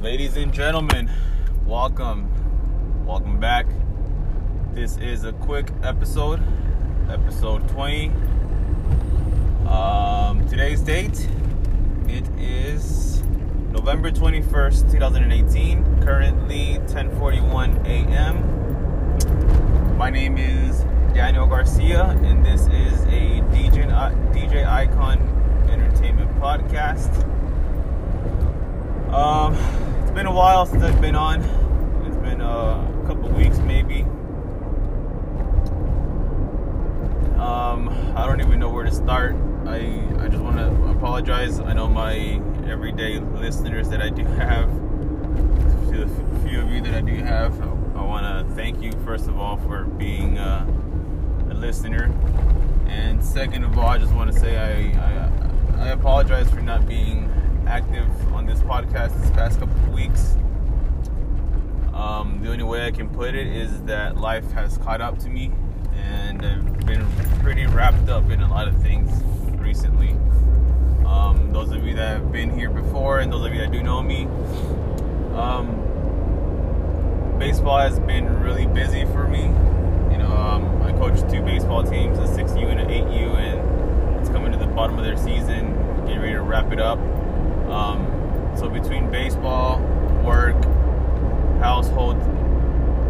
Ladies and gentlemen, welcome. Welcome back. This is a quick episode, episode 20. Um, today's date, it is November 21st, 2018. Currently 10:41 a.m. My name is Daniel Garcia, and this is a DJ, DJ Icon Entertainment podcast. Um, it's been a while since I've been on. It's been uh, a couple weeks, maybe. Um, I don't even know where to start. I I just want to apologize. I know my everyday listeners that I do have, to the few of you that I do have, I want to thank you first of all for being uh, a listener, and second of all, I just want to say I, I I apologize for not being active this podcast this past couple of weeks. Um, the only way I can put it is that life has caught up to me, and I've been pretty wrapped up in a lot of things recently. Um, those of you that have been here before, and those of you that do know me, um, baseball has been really busy for me. You know, um, I coach two baseball teams, a 6U and an 8U, and it's coming to the bottom of their season, getting ready to wrap it up. Um, so between baseball, work, household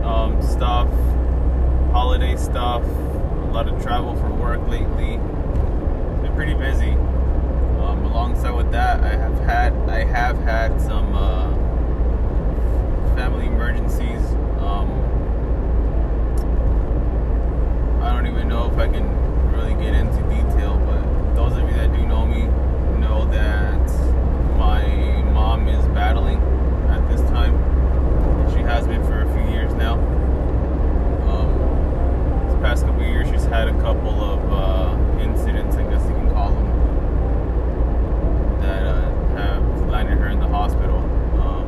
um, stuff, holiday stuff, a lot of travel for work lately. It's been pretty busy. Um, alongside with that, I have had I have had some uh, family emergencies. Um, I don't even know if I can really get into detail, but those of you that do know me know that my mom is battling at this time. She has been for a few years now. Um, this past couple years, she's had a couple of uh, incidents, I guess you can call them, that uh, have landed her in the hospital. Um,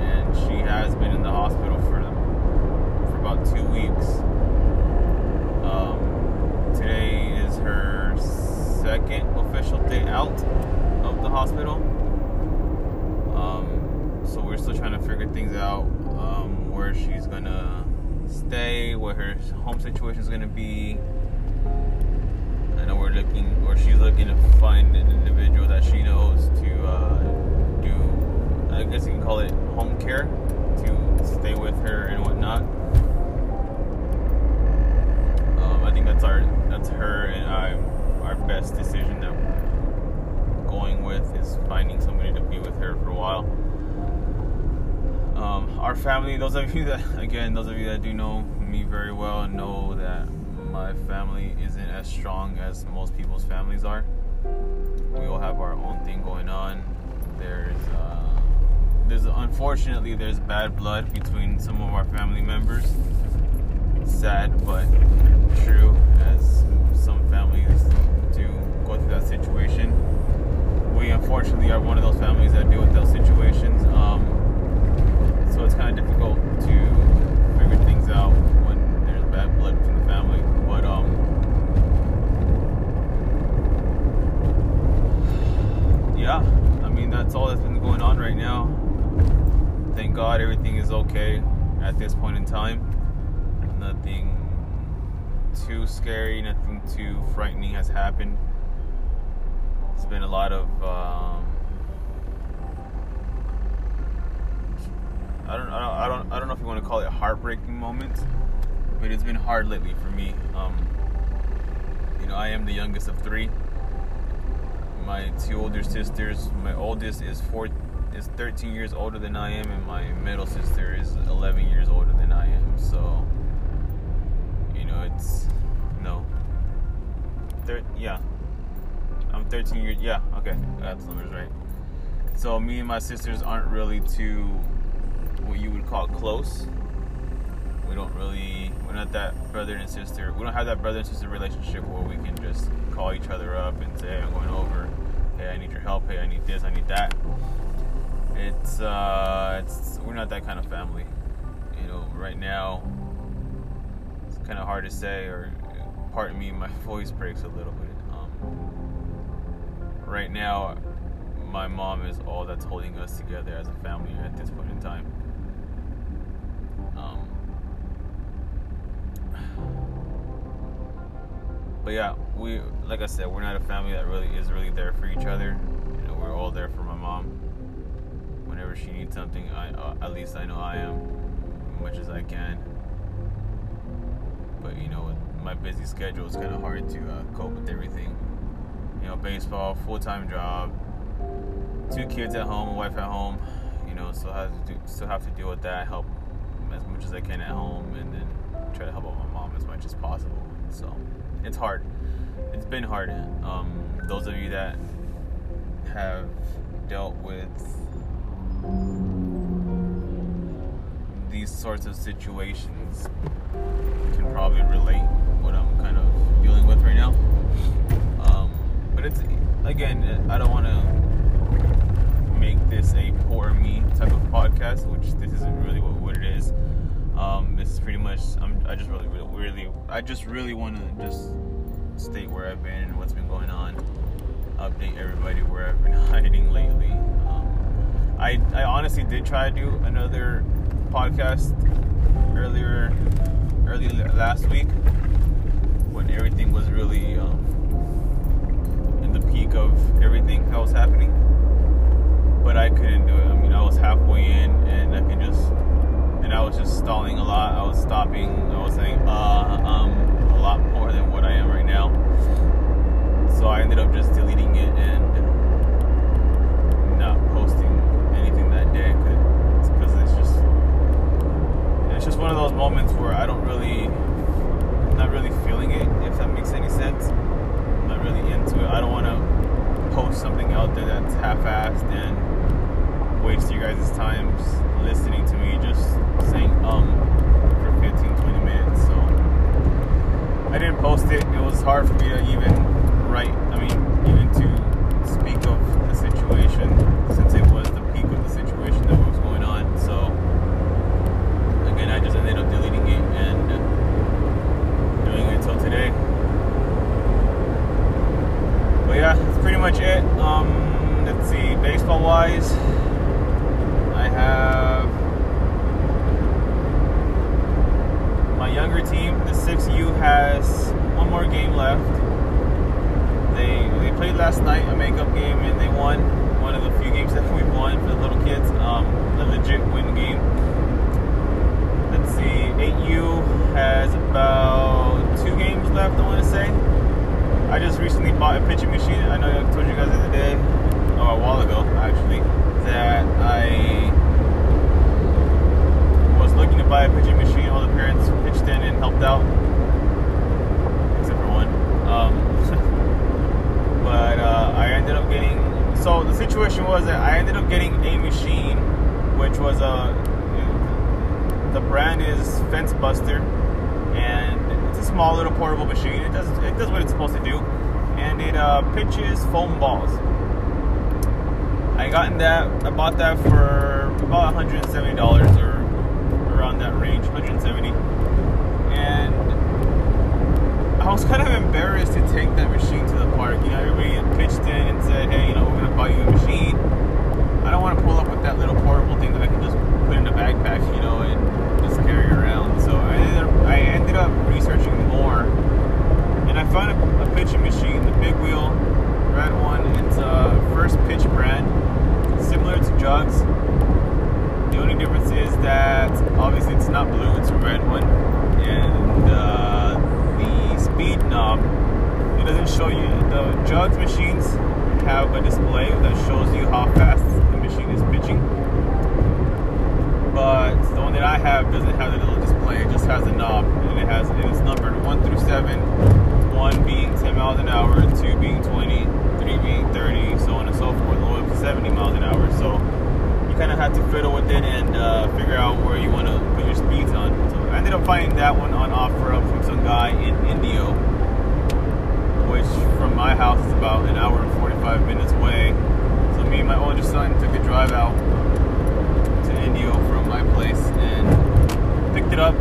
and she has been in the hospital for for about two weeks. Um, today is her second official day out hospital. Um, so we're still trying to figure things out um, where she's gonna stay, what her home situation is gonna be. I know we're looking, or she's looking to find an individual that she knows to uh, do, I guess you can call it home care, to stay with her and whatnot. Um, I think that's our, that's her and I, our best decision that going with is finding somebody to be with her for a while. Um, our family, those of you that, again, those of you that do know me very well know that my family isn't as strong as most people's families are. We all have our own thing going on. There's, uh, there's unfortunately there's bad blood between some of our family members. Sad, but true, as some families do go through that situation. We unfortunately are one of those families that deal with those situations. Um, so it's kind of difficult to figure things out when there's bad blood between the family. But um, yeah, I mean that's all that's been going on right now. Thank God everything is okay at this point in time. Nothing too scary, nothing too frightening has happened. It's been a lot of um, I don't, I don't, I don't, I don't know if you want to call it heartbreaking moments, but it's been hard lately for me. Um, you know, I am the youngest of three. My two older sisters, my oldest is four, is 13 years older than I am, and my middle sister is 11 years older than I am. So, you know, it's no, thir- yeah, I'm 13 years. Yeah, okay, that's numbers right. So me and my sisters aren't really too what you would call close. We don't really, we're not that brother and sister. We don't have that brother and sister relationship where we can just call each other up and say, hey, I'm going over. Hey, I need your help. Hey, I need this. I need that. It's, uh, it's, we're not that kind of family. You know, right now, it's kind of hard to say, or pardon me, my voice breaks a little bit. Um, right now, my mom is all that's holding us together as a family at this point in time. Um, but yeah, we like I said, we're not a family that really is really there for each other. You know, we're all there for my mom. Whenever she needs something, I uh, at least I know I am, as much as I can. But you know, my busy schedule, it's kind of hard to uh, cope with everything. You know, baseball, full time job, two kids at home, a wife at home. You know, still have to do, still have to deal with that. Help as much as I can at home, and then try to help out my mom as much as possible. So it's hard. It's been hard. Um, those of you that have dealt with these sorts of situations can probably relate what I'm kind of dealing with right now. But it's again, I don't want to make this a poor me type of podcast, which this isn't really what, what it is. Um, this is pretty much. I'm, I just really, really, really, I just really want to just state where I've been and what's been going on. Update everybody where I've been hiding lately. Um, I, I honestly did try to do another podcast earlier, early last week when everything was really um, peak of everything that was happening. But I couldn't do it. I mean, I was halfway in, and I can just and I was just stalling a lot. I was stopping. I was saying uh, um, a lot more than what I am right now. So I ended up just deleting it and not posting anything that day because it's just it's just one of those moments where I don't really, not really feeling it. If that makes any sense, I'm really into it. I don't want to post something out there that's half-assed and waste you guys' time listening to me just saying um for 15 20 minutes so i didn't post it it was hard for me to even write i mean even to speak of the situation since it was the peak of the situation that was going on so again i just ended up deleting it and doing it until today but yeah that's pretty much it um let's see baseball wise I have my younger team, the 6U, has one more game left. They they played last night a makeup game and they won one of the few games that we've won for the little kids. Um, a legit win game. Let's see, 8U has about two games left. I want to say. I just recently bought a pitching machine. I know I told you guys the other day, or a while ago actually that I was looking to buy a pitching machine. All the parents pitched in and helped out, except for one. Um, but uh, I ended up getting. So the situation was that I ended up getting a machine, which was a. The brand is Fence Buster, and small little portable machine. It does it does what it's supposed to do, and it uh, pitches foam balls. I gotten that. I bought that for about 170 dollars or around that range, 170. And I was kind of embarrassed to take that machine to the park. You know, everybody pitched in and said, "Hey, you know, we're gonna buy you a machine." I don't want to pull up with that little portable thing that I can just put in a backpack, you know, and just carry around. So I ended up, I ended up researching more, and I found a, a pitching machine, the Big Wheel Red One. It's a first pitch brand similar to jugs. The only difference is that obviously it's not blue, it's a red one, and uh, the speed knob it doesn't show you. The jugs machines have a display that shows you how fast the machine is pitching, but the one that I have doesn't have the little display. It just has a knob, and it has it is numbered one through seven. One being 10 miles an hour, two being 20, three being 30, so on and so forth, all up to 70 miles an hour. So you kind of have to fiddle with it and uh, figure out where you want to put your speeds on. So I ended up finding that one on OfferUp from some guy in Indio, which from my house is about an hour and 45 minutes away. So me and my oldest son took a drive out Indio from my place and picked it up,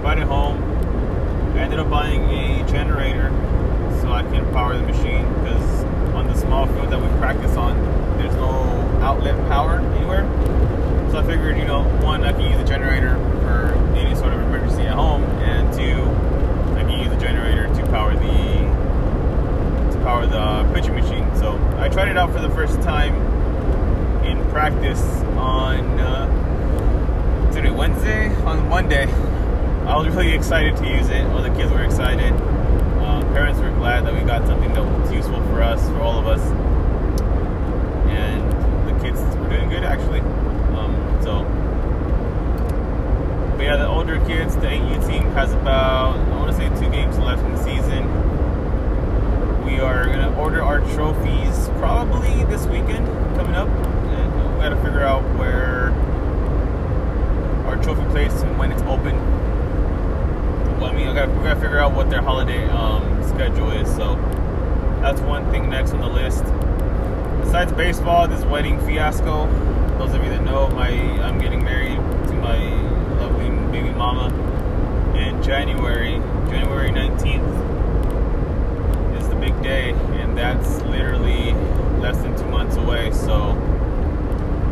brought it home. I ended up buying a generator so I can power the machine because on the small field that we practice on, there's no outlet power anywhere. So I figured, you know, one, I can use a generator for any sort of emergency at home, and two, I can use a generator to power the to power the pitching machine. So I tried it out for the first time in practice on uh, today Wednesday on Monday. I was really excited to use it. All the kids were excited. Uh, parents were glad that we got something that was useful for us, for all of us, and the kids were doing good actually. Um, so, but yeah, the older kids, the 8U team has about I want to say two games left in the season. We are gonna order our trophies probably this weekend coming up, and we gotta figure out where our trophy place and when it's open well, I mean, I gotta, we gotta figure out what their holiday um, schedule is. So that's one thing next on the list. Besides baseball, this wedding fiasco. Those of you that know, my I'm getting married to my lovely baby mama in January. January 19th is the big day, and that's literally less than two months away. So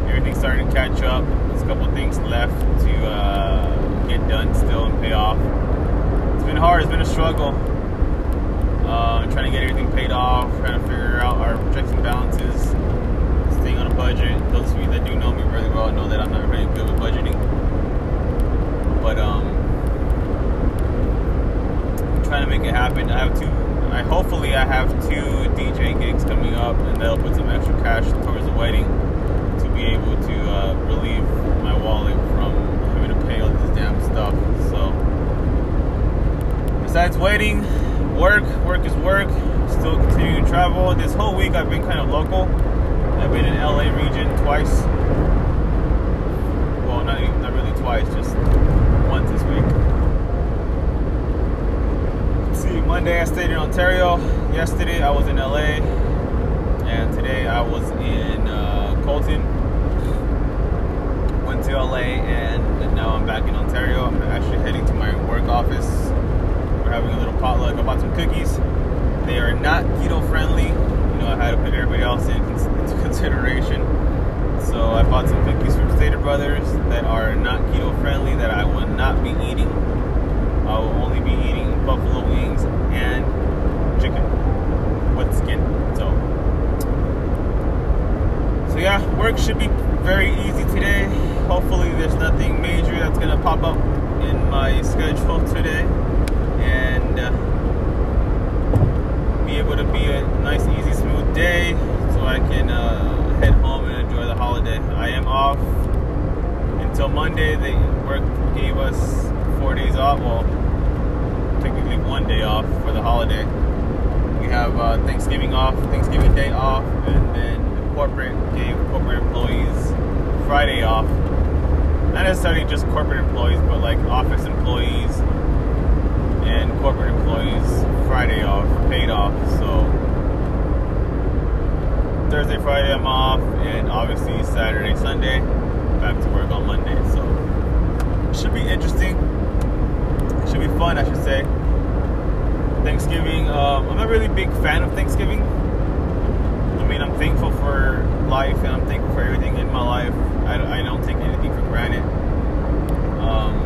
everything's starting to catch up. There's a couple things left to uh, get done still and pay off it's been hard. It's been a struggle. Uh, trying to get everything paid off, trying to figure out our checks and balances, staying on a budget. Those of you that do know me really well know that I'm not very good with budgeting. But um, I'm trying to make it happen. I have two. I hopefully I have two DJ gigs coming up, and that'll put some extra cash towards the wedding to be able to relieve my wallet from having to pay all this damn stuff. So besides waiting, work, work is work. Still continuing to travel. This whole week I've been kind of local. I've been in LA region twice. Well, not even, not really twice, just once this week. See, Monday I stayed in Ontario. Yesterday I was in LA, and today I was in uh, Colton. To LA, and now I'm back in Ontario. I'm actually heading to my work office we're having a little potluck. I bought some cookies. They are not keto friendly. You know, I had to put everybody else in into consideration. So I bought some cookies from Stater Brothers that are not keto friendly that I will not be eating. I will only be eating buffalo wings and chicken with skin. So, so yeah, work should be very easy today. Hopefully, there's nothing major that's gonna pop up in my schedule today and uh, be able to be a nice, easy, smooth day so I can uh, head home and enjoy the holiday. I am off until Monday. They work gave us four days off. Well, technically one day off for the holiday. We have uh, Thanksgiving off, Thanksgiving Day off, and then corporate gave corporate employees Friday off. Not necessarily just corporate employees, but like office employees, and corporate employees Friday off, paid off. So Thursday, Friday I'm off, and obviously Saturday, Sunday back to work on Monday. So should be interesting. Should be fun, I should say. Thanksgiving. Um, I'm not really a big fan of Thanksgiving. Mean, I'm thankful for life and I'm thankful for everything in my life. I, I don't take anything for granted. Um,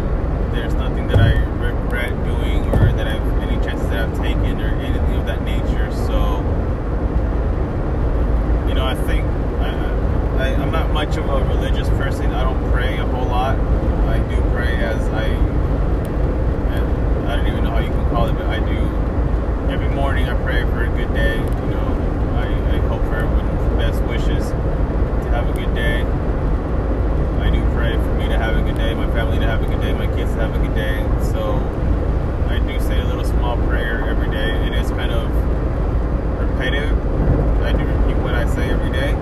there's nothing that I regret doing or that I've any chances that I've taken or anything of that nature. So, you know, I think I, I'm not much of a religious person. I don't pray a whole lot. I do pray as I, I don't even know how you can call it, but I do. Every morning I pray for a good day. You know, with best wishes to have a good day. I do pray for me to have a good day, my family to have a good day, my kids to have a good day. So I do say a little small prayer every day. It is kind of repetitive. I do repeat what I say every day,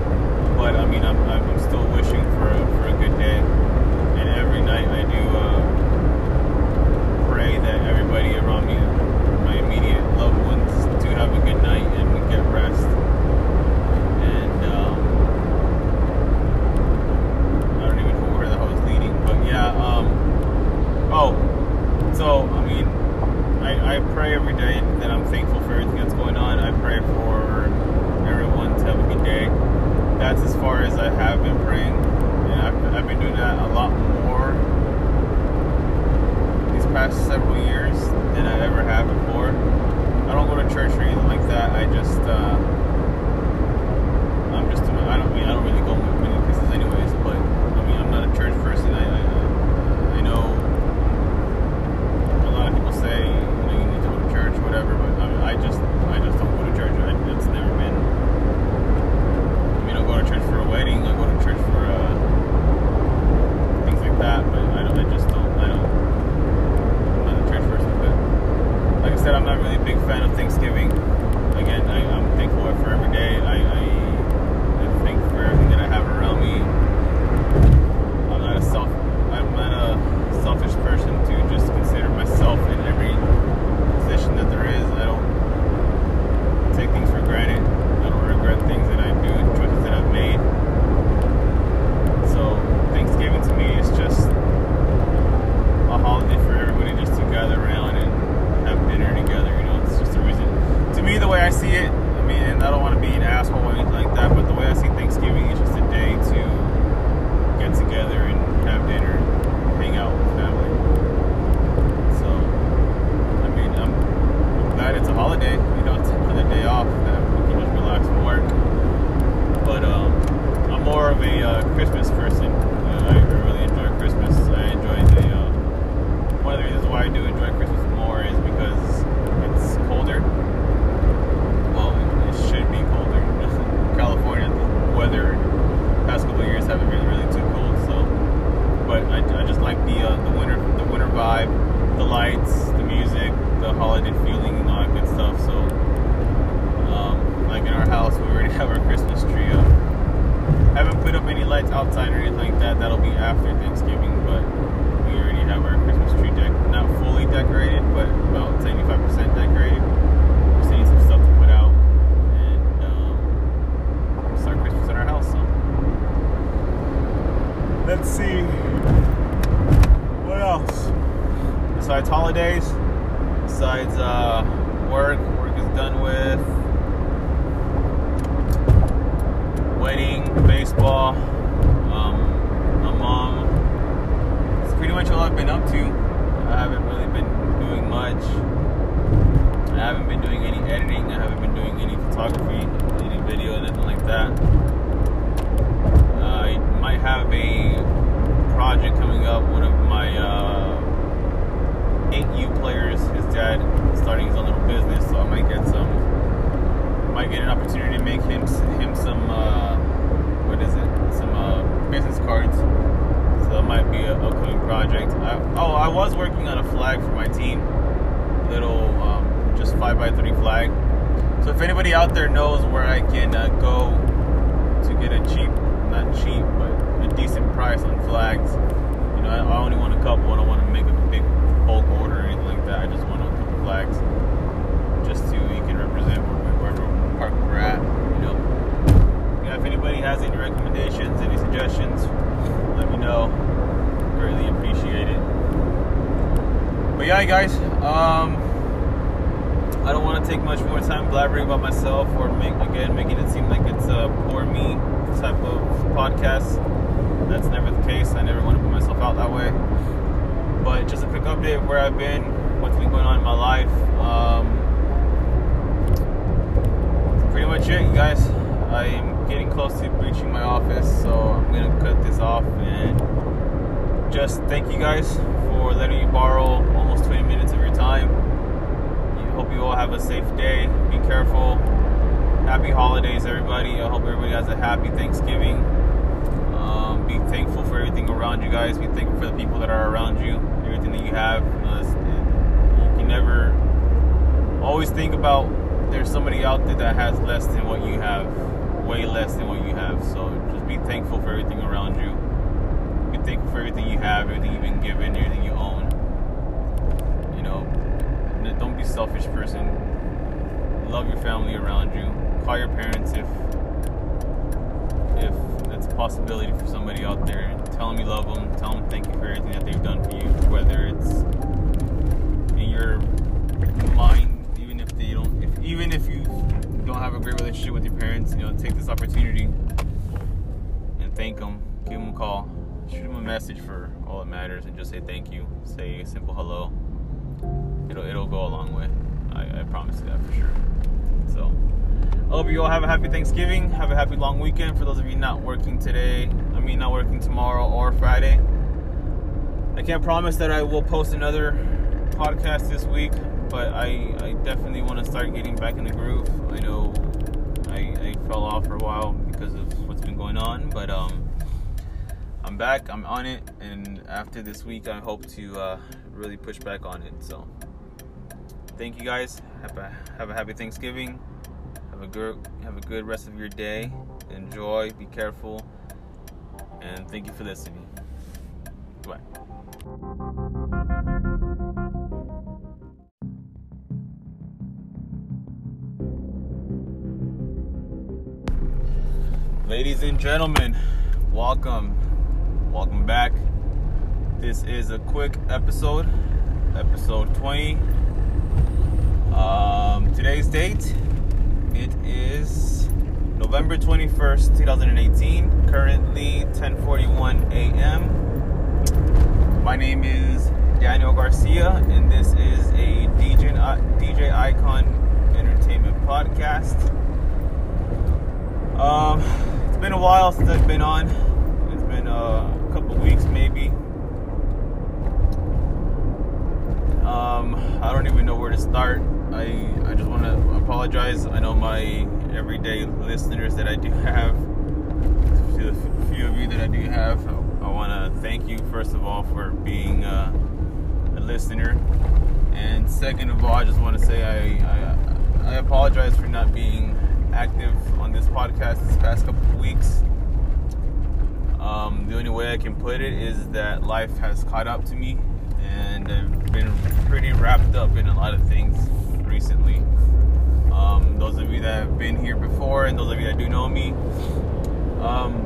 but I mean I'm, I'm still wishing for a, for a good day. And every night I do uh, pray that everybody around me, my immediate loved ones, do have a good night and get rest. said, I'm not really a big fan of Thanksgiving. Again, I, am thankful for every day. I, I, I thank for everything that I have around me. I'm not a self, I'm not a selfish person to just consider myself. Already have our Christmas tree up. Haven't put up any lights outside or anything like that. That'll be after Thanksgiving, but we already have our Christmas tree deck not fully decorated, but about 75% decorated. We still need some stuff to put out and um, start Christmas in our house. So let's see what else besides holidays, besides uh, work. Work is done with. Wedding, baseball, um, my mom. It's pretty much all I've been up to. I haven't really been doing much. I haven't been doing any editing. I haven't been doing any photography, any video, nothing like that. I might have a project coming up. One of my uh, 8U players, his dad, starting his own little business, so I might get some. Might get an opportunity to make him him some. Uh, what is it? Some uh, business cards. So that might be an upcoming project. I, oh, I was working on a flag for my team, little um, just five by three flag. So if anybody out there knows where I can uh, go to get a cheap, not cheap, but a decent price on flags, you know, I, I only want a couple. I don't want to make a big bulk order or anything like that. I just want a couple flags, just so you can represent where, we're at. If anybody has any recommendations, any suggestions, let me know. Greatly appreciate it. But yeah, guys, um, I don't want to take much more time blabbering about myself or make again making it seem like it's a poor me type of podcast. That's never the case. I never want to put myself out that way. But just a quick update of where I've been, what's been going on in my life. Um, pretty much it, you guys. I'm getting close to reaching my office, so I'm gonna cut this off and just thank you guys for letting me borrow almost 20 minutes of your time. I hope you all have a safe day. Be careful. Happy holidays, everybody. I hope everybody has a happy Thanksgiving. Um, be thankful for everything around you guys. Be thankful for the people that are around you, everything that you have. You, know, you can never always think about there's somebody out there that has less than what you have, way less than what you have. So just be thankful for everything around you. Be thankful for everything you have, everything you've been given, everything you own. You know, don't be selfish person. Love your family around you. Call your parents if if it's a possibility for somebody out there. Tell them you love them. Tell them thank you for everything that they've done for you. Whether it's in your a great relationship with your parents, you know, take this opportunity and thank them. Give them a call. Shoot them a message for all that matters, and just say thank you. Say a simple hello. It'll it'll go a long way. I, I promise you that for sure. So. I hope you all have a happy Thanksgiving. Have a happy long weekend. For those of you not working today, I mean, not working tomorrow or Friday. I can't promise that I will post another podcast this week, but I, I definitely want to start getting back in the groove. I know fell off for a while because of what's been going on, but um, I'm back. I'm on it, and after this week, I hope to uh, really push back on it. So, thank you guys. Have a have a happy Thanksgiving. Have a good have a good rest of your day. Enjoy. Be careful. And thank you for listening. Bye. Ladies and gentlemen, welcome. Welcome back. This is a quick episode, episode 20. Um, today's date it is November 21st, 2018. Currently 10:41 a.m. My name is Daniel Garcia, and this is a DJ, DJ Icon Entertainment podcast. Um, it's been a while since I've been on. It's been uh, a couple weeks, maybe. Um, I don't even know where to start. I I just want to apologize. I know my everyday listeners that I do have, to the few of you that I do have, I want to thank you first of all for being uh, a listener, and second of all, I just want to say I, I I apologize for not being active on this podcast this past couple of weeks. Um, the only way I can put it is that life has caught up to me, and I've been pretty wrapped up in a lot of things recently. Um, those of you that have been here before and those of you that do know me, um,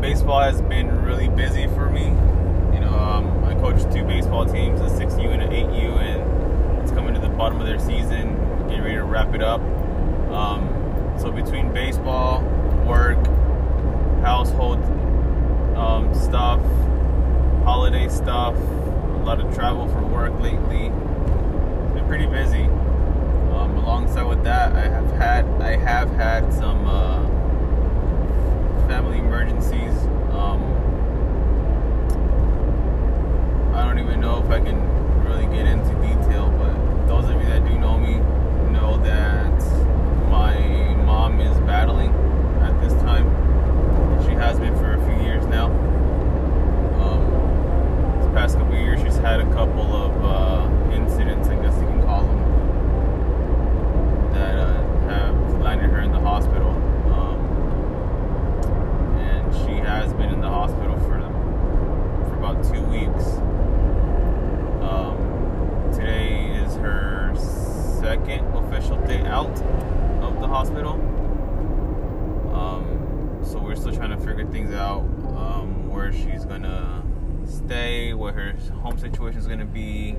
baseball has been really busy for me. You know, um, I coach two baseball teams, a 6U and an 8U, and it's coming to the bottom of their season, getting ready to wrap it up. Um, so between baseball, work, household um, stuff, holiday stuff, a lot of travel for work lately. It's been pretty busy. Um, alongside with that, I have had I have had some uh, family emergencies. Um, I don't even know if I can really get into detail, but those of you that do know me know that my mom is battling at this time. She has been for a few years now. Um, this past couple years, she's had a couple of uh, incidents, I guess you can call them, that uh, have landed her in the hospital. Um, and she has been in the hospital for for about two weeks. Um, today is her second official day out hospital. Um, so we're still trying to figure things out um, where she's gonna stay, what her home situation is gonna be.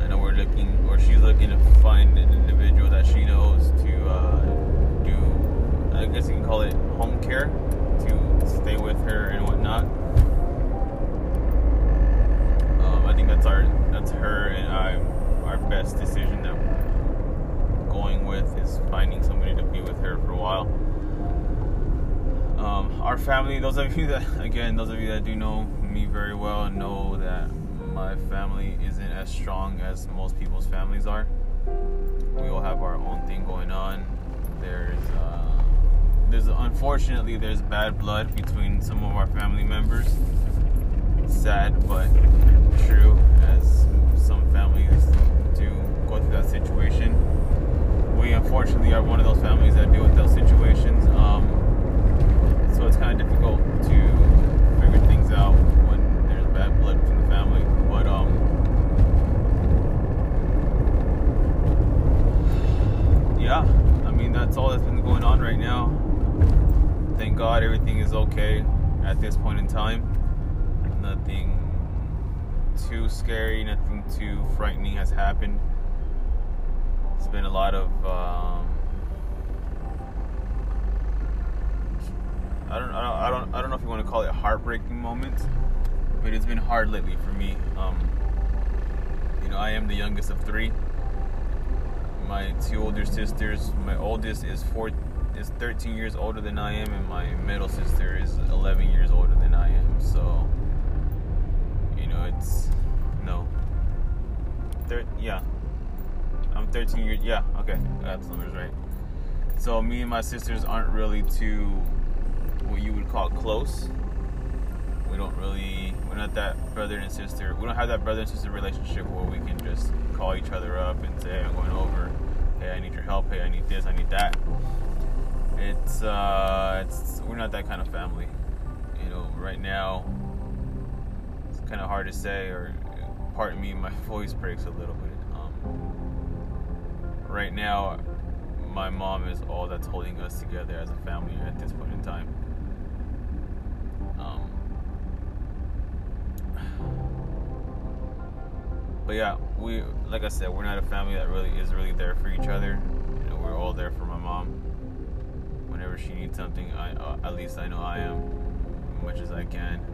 I know we're looking, or she's looking to find an individual that she knows to uh, do, I guess you can call it home care, to stay with her and whatnot. Um, I think that's our, that's her and I, our best decision that going with is finding somebody to be with her for a while. Um, our family, those of you that, again, those of you that do know me very well know that my family isn't as strong as most people's families are. We all have our own thing going on. There's, uh, there's unfortunately there's bad blood between some of our family members. Sad but true, as some families do go through that situation. We unfortunately are one of those families that deal with those situations. Um, so it's kind of difficult to figure things out when there's bad blood between the family. But um, yeah, I mean that's all that's been going on right now. Thank God everything is okay at this point in time. Nothing too scary, nothing too frightening has happened. It's been a lot of um, I don't, I don't, I don't, I don't know if you want to call it heartbreaking moments, but it's been hard lately for me. Um, you know, I am the youngest of three. My two older sisters, my oldest is four, is 13 years older than I am, and my middle sister is 11 years older than I am. So, you know, it's no, thir- yeah, I'm 13 years. Yeah, okay, that's numbers right. So me and my sisters aren't really too what you would call close. We don't really, we're not that brother and sister. We don't have that brother and sister relationship where we can just call each other up and say, hey, I'm going over. Hey, I need your help. Hey, I need this. I need that. It's, uh, it's, we're not that kind of family. You know, right now, it's kind of hard to say, or pardon me, my voice breaks a little bit. Right now, my mom is all that's holding us together as a family at this point in time. Um, but yeah, we like I said, we're not a family that really is really there for each other. You know, we're all there for my mom. Whenever she needs something, I uh, at least I know I am, as much as I can.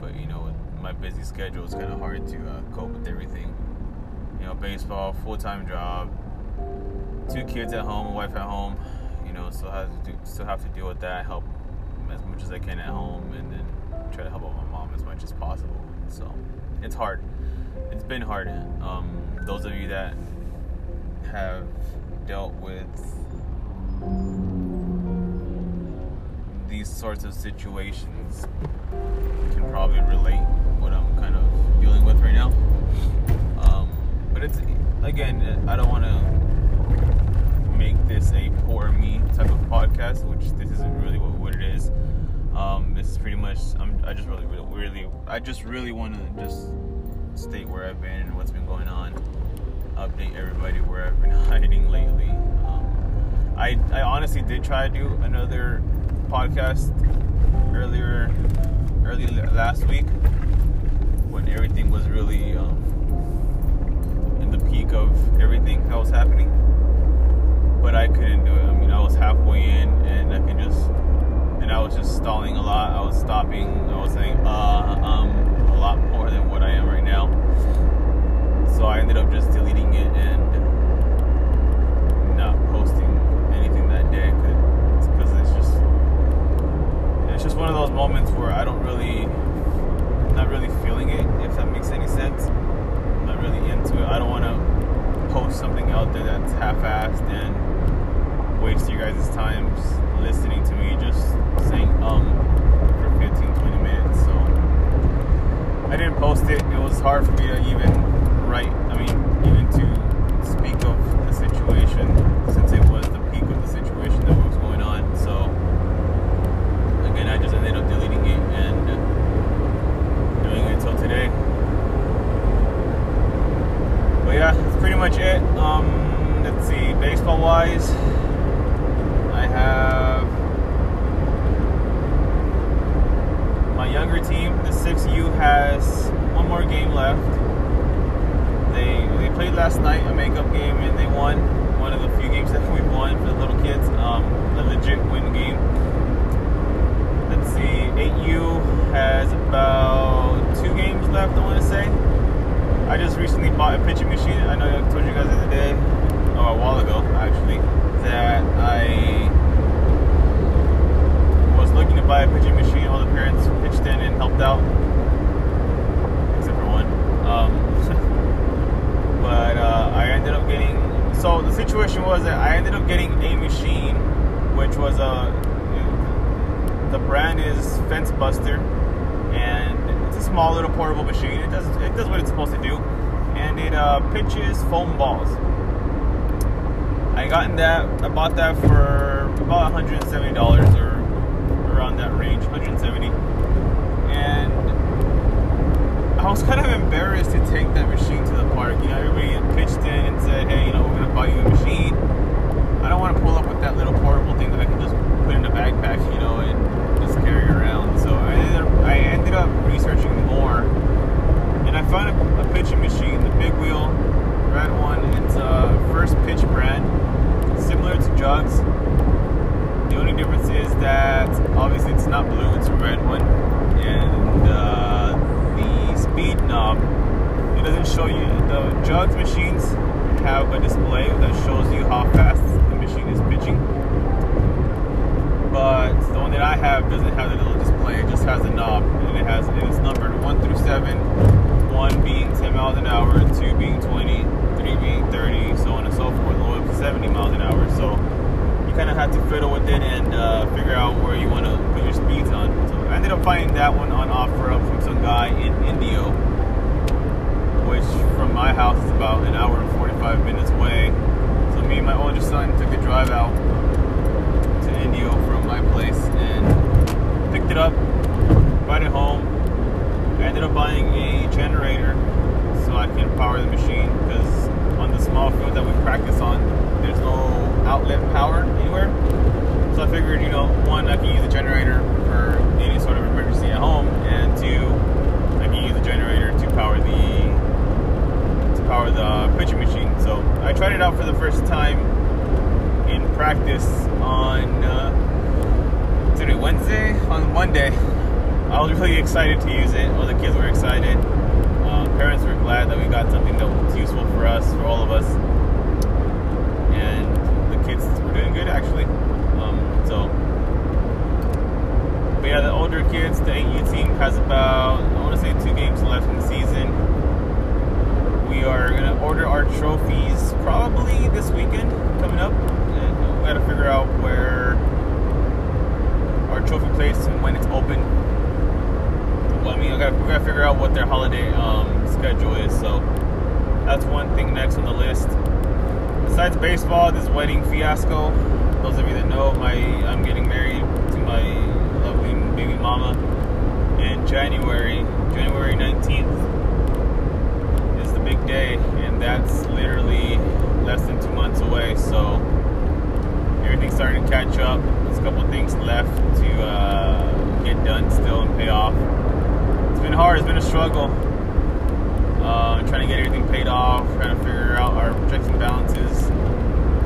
But you know, my busy schedule, it's kind of hard to uh, cope with everything. You know, baseball, full time job, two kids at home, wife at home. You know, still have to do, still have to deal with that. Help as much as I can at home, and then try to help out my mom as much as possible. So it's hard. It's been hard. Um, those of you that have dealt with these sorts of situations can probably relate what I'm kind of dealing with right now. But it's again, I don't want to make this a poor me type of podcast, which this isn't really what, what it is. Um, this is pretty much. I'm, I just really, really, really, I just really want to just state where I've been and what's been going on. Update everybody where I've been hiding lately. Um, I, I honestly did try to do another podcast earlier, early last week when everything was really um, peak of everything that was happening. But I couldn't do it. I mean, I was halfway in and I could just and I was just stalling a lot. I was stopping. I was saying uh, um, a lot more than what I am right now. So I ended up just deleting it and not posting anything that day because it's just it's just one of those moments where I don't really, not really feeling it. If that makes any sense, I'm not really into it. I don't want to post something out there that's half-assed and waste you guys' times listening to me just saying um for 15 20 minutes so i didn't post it it was hard for me to even write i mean even to speak of the situation since it was the peak of the situation that was going on so again i just ended up deleting it and doing it until today but yeah that's pretty much it um let's see baseball wise I have my younger team, the 6U, has one more game left. They they played last night a makeup game and they won one of the few games that we've won for the little kids. Um, a legit win game. Let's see, 8U has about two games left. I want to say. I just recently bought a pitching machine. I know I told you guys the other day, or a while ago actually that I was looking to buy a pitching machine. All the parents pitched in and helped out, except for one. Um, but uh, I ended up getting. So the situation was that I ended up getting a machine, which was a. The brand is Fence Buster, and it's a small little portable machine. It does it does what it's supposed to do, and it uh, pitches foam balls. I gotten that. I bought that for about 170 dollars or around that range, 170. And I was kind of embarrassed to take that machine to the park. You know, everybody pitched in and said, "Hey, you know, we're gonna buy you a machine." I don't want to pull up with that little portable thing that I can just put in a backpack, you know, and just carry around. So I ended up, I ended up researching more, found a, a pitching machine, the Big Wheel red one. It's a first pitch brand, similar to Jugs. The only difference is that obviously it's not blue; it's a red one, and uh, the speed knob it doesn't show you. The Jugs machines have a display that shows you how fast the machine is pitching, but the one that I have doesn't have the little display. It just has a knob, and it has it's numbered one through seven. One being 10 miles an hour, two being 20, three being 30, so on and so forth, all up to 70 miles an hour. So you kind of have to fiddle with it and uh, figure out where you want to put your speeds on. So I ended up finding that one on OfferUp from some guy in Indio, which from my house is about an hour and 45 minutes away. So me and my older son took a drive out to Indio from my place and picked it up, brought it home. I ended up buying a generator so I can power the machine because on the small field that we practice on, there's no outlet power anywhere. So I figured, you know, one, I can use a generator for any sort of emergency at home, and two, I can use a the generator to power the to power the pitching machine. So I tried it out for the first time in practice on uh, today Wednesday on Monday. I was really excited to use it. All the kids were excited. Uh, parents were glad that we got something that was useful for us, for all of us, and the kids were doing good actually. Um, so, but yeah, the older kids, the 8U team has about I want to say two games left in the season. We are gonna order our trophies probably this weekend coming up, and we got to figure out where our trophy place and when it's open well, I mean, gotta, we gotta figure out what their holiday um, schedule is. So that's one thing next on the list. Besides baseball, this wedding fiasco. Those of you that know, my I'm getting married to my lovely baby mama in January. January 19th is the big day, and that's literally less than two months away. So everything's starting to catch up. There's a couple things left to uh, get done still and pay off been hard. It's been a struggle. Uh, trying to get everything paid off, trying to figure out our checks and balances,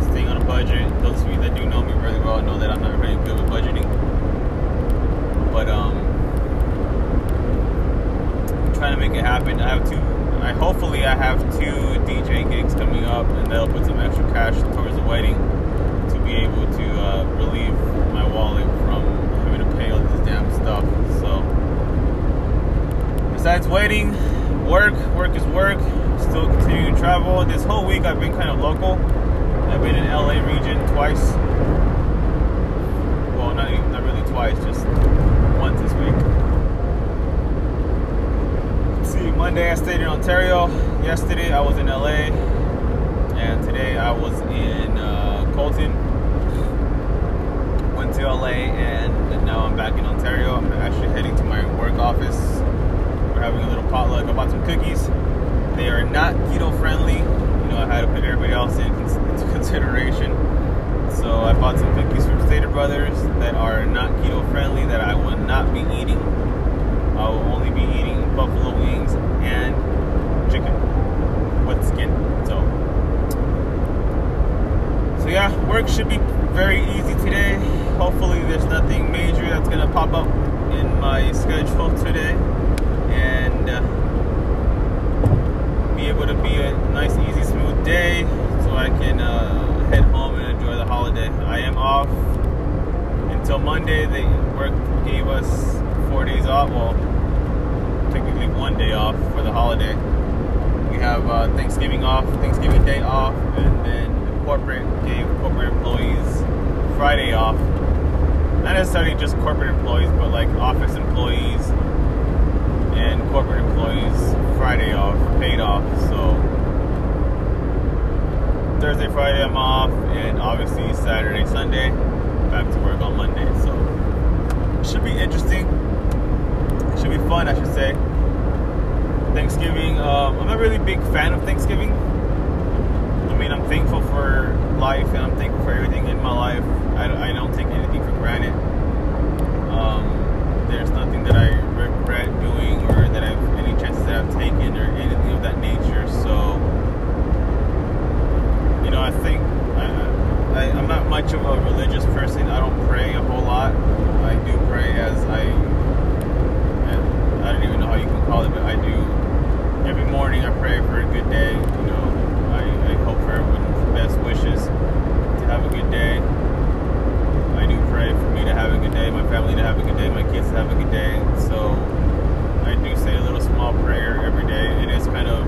staying on a budget. Those of you that do know me really well know that I'm not very good with budgeting. But um, I'm trying to make it happen. I have two. I hopefully I have two DJ gigs coming up, and that'll put some extra cash towards the wedding to be able to uh, relieve my wallet from having to pay all this damn stuff. So besides waiting, work, work is work. Still continuing to travel. This whole week I've been kind of local. I've been in LA region twice. Well, not even, not really twice, just once this week. See, Monday I stayed in Ontario. Yesterday I was in LA, and today I was in uh, Colton. Went to LA, and now I'm back in Ontario. I'm actually heading to my work office having a little potluck. I bought some cookies. They are not keto friendly. You know, I had to put everybody else in into consideration. So I bought some cookies from Stater Brothers that are not keto friendly that I will not be eating. I will only be eating buffalo wings and chicken with skin. So, so yeah, work should be very easy today. Hopefully, there's nothing major that's gonna pop up in my schedule today and uh, able to be a nice, easy, smooth day so I can uh, head home and enjoy the holiday. I am off until Monday. They work gave us four days off. Well, technically one day off for the holiday. We have uh, Thanksgiving off, Thanksgiving Day off, and then corporate gave corporate employees Friday off. Not necessarily just corporate employees, but like office employees, and corporate employees Friday off, paid off. So Thursday, Friday I'm off, and obviously Saturday, Sunday back to work on Monday. So should be interesting. Should be fun, I should say. Thanksgiving. Um, I'm a really big fan of Thanksgiving. I mean, I'm thankful for life and I'm thankful for everything in my life. I, I don't take anything for granted. Um, there's nothing that I regret doing or that I've any chances that I've taken or anything of that nature. So, you know, I think I, I, I'm not much of a religious person. I don't pray a whole lot. I do pray as I, I don't even know how you can call it, but I do. Every morning I pray for a good day. You know, I, I hope for everyone's best wishes to have a good day. I do for me to have a good day, my family to have a good day, my kids to have a good day. So I do say a little small prayer every day. It is kind of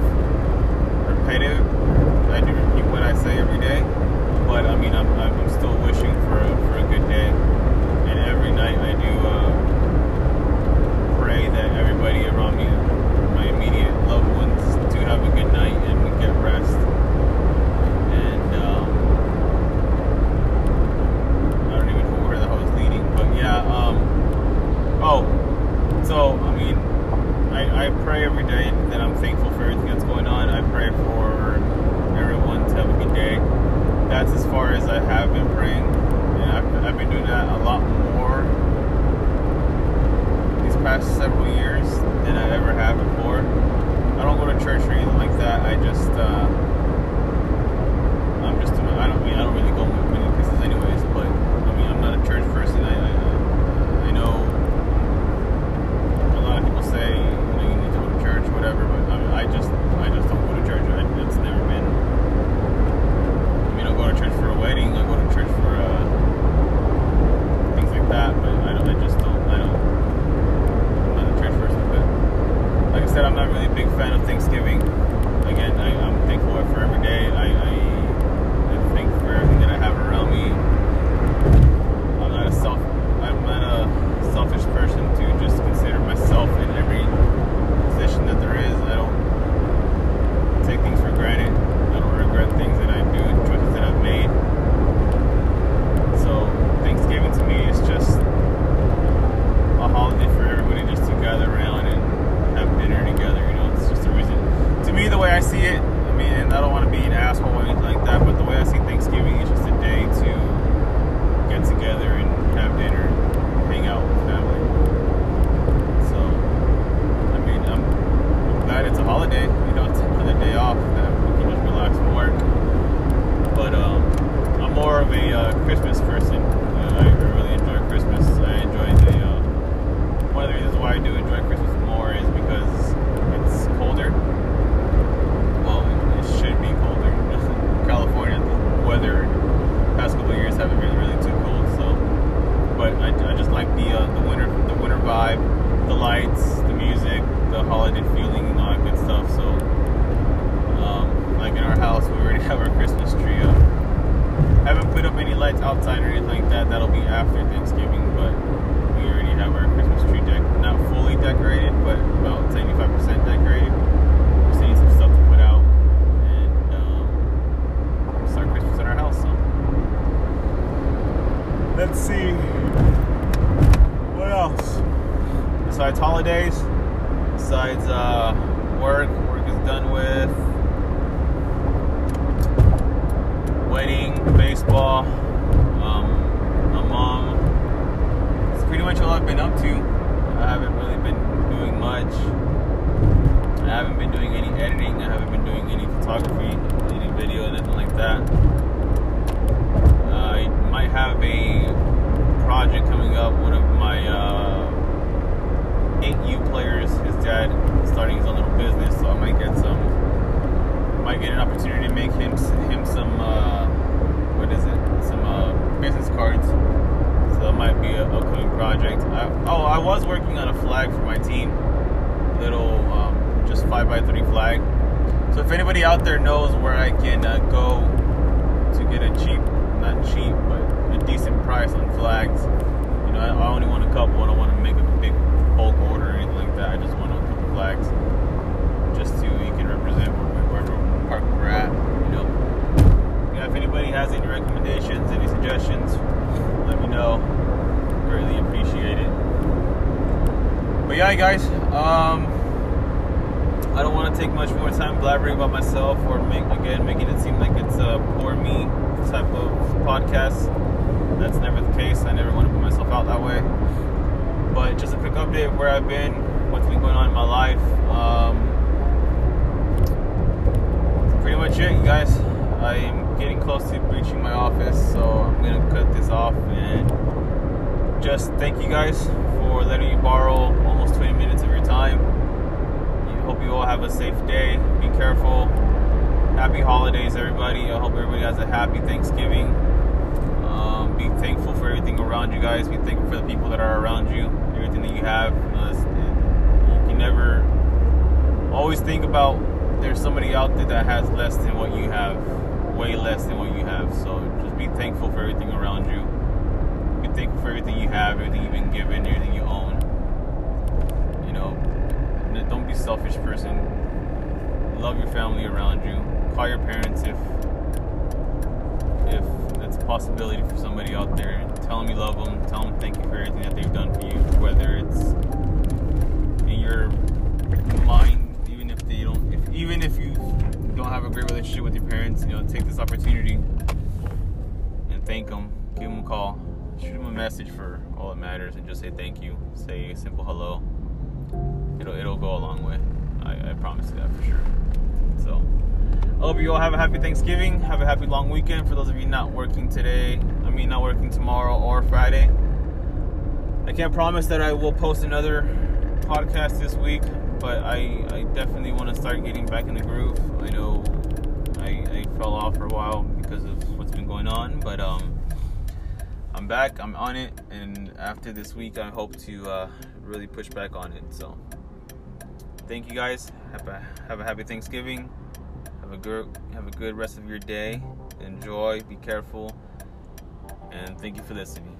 repetitive. I do repeat what I say every day, but I mean, I'm, I'm still wishing for a, for a good day. And every night I do uh, pray that everybody around me, my immediate loved ones, do have a good night and get rest. And um, I don't even know where the hell I was leading, but yeah. Um, oh, so I mean, I, I pray every day that I'm thankful for everything that's going on. I pray for everyone to have a good day. That's as far as I have been praying, and I've, I've been doing that a lot more these past several years than I ever have before. I don't go to church or anything like that. I just, uh, I'm just, I don't mean, I don't really go many places anyways, but I mean, I'm not a church person. I, I, I know a lot of people say, you know, you need to go to church, whatever, but I, mean, I just, I just don't go to church. I, it's never been, I mean, I go to church for a wedding, I go to church for, uh, things like that, but I don't, I just don't, I don't, I'm not a church person, but like I said, I'm not really a big fan of Thanksgiving. Again, I, I'm thankful for every day. I, I, I thank for everything that I have around me. I'm not a self, I'm not a selfish person to just consider myself in every position that there is. I don't take things for granted. I don't regret things that I do, choices that I've made. So Thanksgiving to me is just a holiday for everybody just to gather around and have dinner together. You know, it's just a reason. To me, the way I see it, I mean, and I don't want to be an asshole or anything like that, but the way I see Thanksgiving is just a day to get together and have dinner, hang out with family. So, I mean, I'm, glad it's a holiday. You know, it's another day off that we can just relax from work. But um, I'm more of a uh, Christmas person. Know, I really enjoy Christmas. I enjoy the. Uh, one of the reasons why I do enjoy Christmas more is because it's colder. Well, it should be colder. California, the weather past couple of years haven't been really too cold. So, but I, I just like the uh, the winter the winter vibe, the lights, the music, the holiday feeling, and all that good stuff. So, um, like in our house, we already have our Christmas tree up. Haven't put up any lights outside or anything like that. That'll be after Thanksgiving, but we already have our Christmas tree deck not fully decorated, but about 75% decorated. We still need some stuff to put out and um, start Christmas in our house. So let's see what else besides holidays, besides uh, work. Work is done with. Wedding, baseball, um, my mom. It's pretty much all I've been up to. I haven't really been doing much. I haven't been doing any editing. I haven't been doing any photography, any video, nothing like that. I might have a project coming up. One of my uh, 8U players, his dad, starting his own little business, so I might get some. Might get an opportunity to make him him some. Uh, what is it? Some uh, business cards. So that might be an upcoming project. I, oh, I was working on a flag for my team. Little, um, just 5x3 flag. So if anybody out there knows where I can uh, go to get a cheap, not cheap, but a decent price on flags, you know, I, I only want a couple. I don't want to make a big bulk order or anything like that. I just want a couple flags just so you can represent where park we're at, you know. Yeah, if anybody has any recommendations, any suggestions, let me know. Greatly appreciate it. But yeah, guys, um, I don't want to take much more time blabbering about myself or make again making it seem like it's a poor me type of podcast. That's never the case. I never want to put myself out that way. But just a quick update of where I've been, what's been going on in my life. Um, pretty much it, guys. I'm getting close to reaching my office, so I'm gonna cut this off and just thank you guys for letting me borrow almost 20 minutes of your time. I hope you all have a safe day. Be careful. Happy holidays, everybody. I hope everybody has a happy Thanksgiving. Um, be thankful for everything around you guys. Be thankful for the people that are around you, everything that you have. Uh, you can never always think about there's somebody out there that has less than what you have, way less than what you have. So just be thankful for everything around you. Be thankful for everything you have, everything you've been given, everything you own. You know, don't be selfish person. Love your family around you. Call your parents if if it's a possibility for somebody out there. Tell them you love them. Tell them thank you for everything that they've done for you. Whether it's in your have a great relationship with your parents you know take this opportunity and thank them give them a call shoot them a message for all that matters and just say thank you. Say a simple hello. It'll it'll go a long way. I, I promise you that for sure. So I hope you all have a happy Thanksgiving. Have a happy long weekend. For those of you not working today, I mean not working tomorrow or Friday. I can't promise that I will post another podcast this week, but I, I definitely want to start getting back in the groove. I know I, I fell off for a while because of what's been going on, but um, I'm back. I'm on it, and after this week, I hope to uh, really push back on it. So, thank you guys. Have a have a happy Thanksgiving. Have a good have a good rest of your day. Enjoy. Be careful, and thank you for listening.